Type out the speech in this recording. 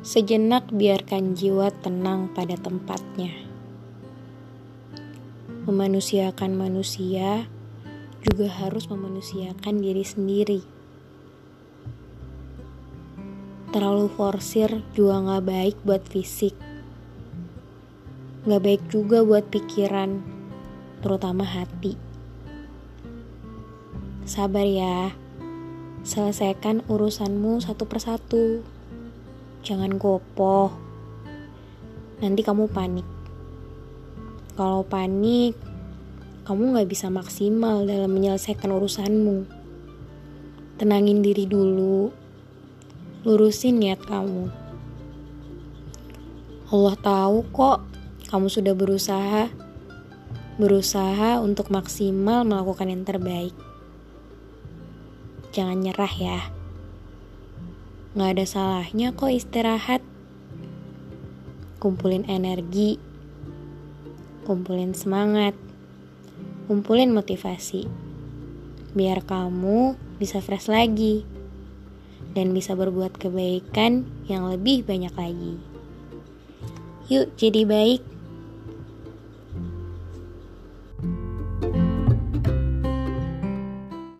Sejenak biarkan jiwa tenang pada tempatnya. Memanusiakan manusia juga harus memanusiakan diri sendiri. Terlalu forsir juga gak baik buat fisik. Gak baik juga buat pikiran, terutama hati. Sabar ya, selesaikan urusanmu satu persatu. Jangan gopoh, nanti kamu panik. Kalau panik, kamu gak bisa maksimal dalam menyelesaikan urusanmu. Tenangin diri dulu lurusin niat kamu. Allah tahu kok kamu sudah berusaha berusaha untuk maksimal melakukan yang terbaik. Jangan nyerah ya. Gak ada salahnya kok istirahat. Kumpulin energi, kumpulin semangat, kumpulin motivasi. Biar kamu bisa fresh lagi dan bisa berbuat kebaikan yang lebih banyak lagi. Yuk, jadi baik.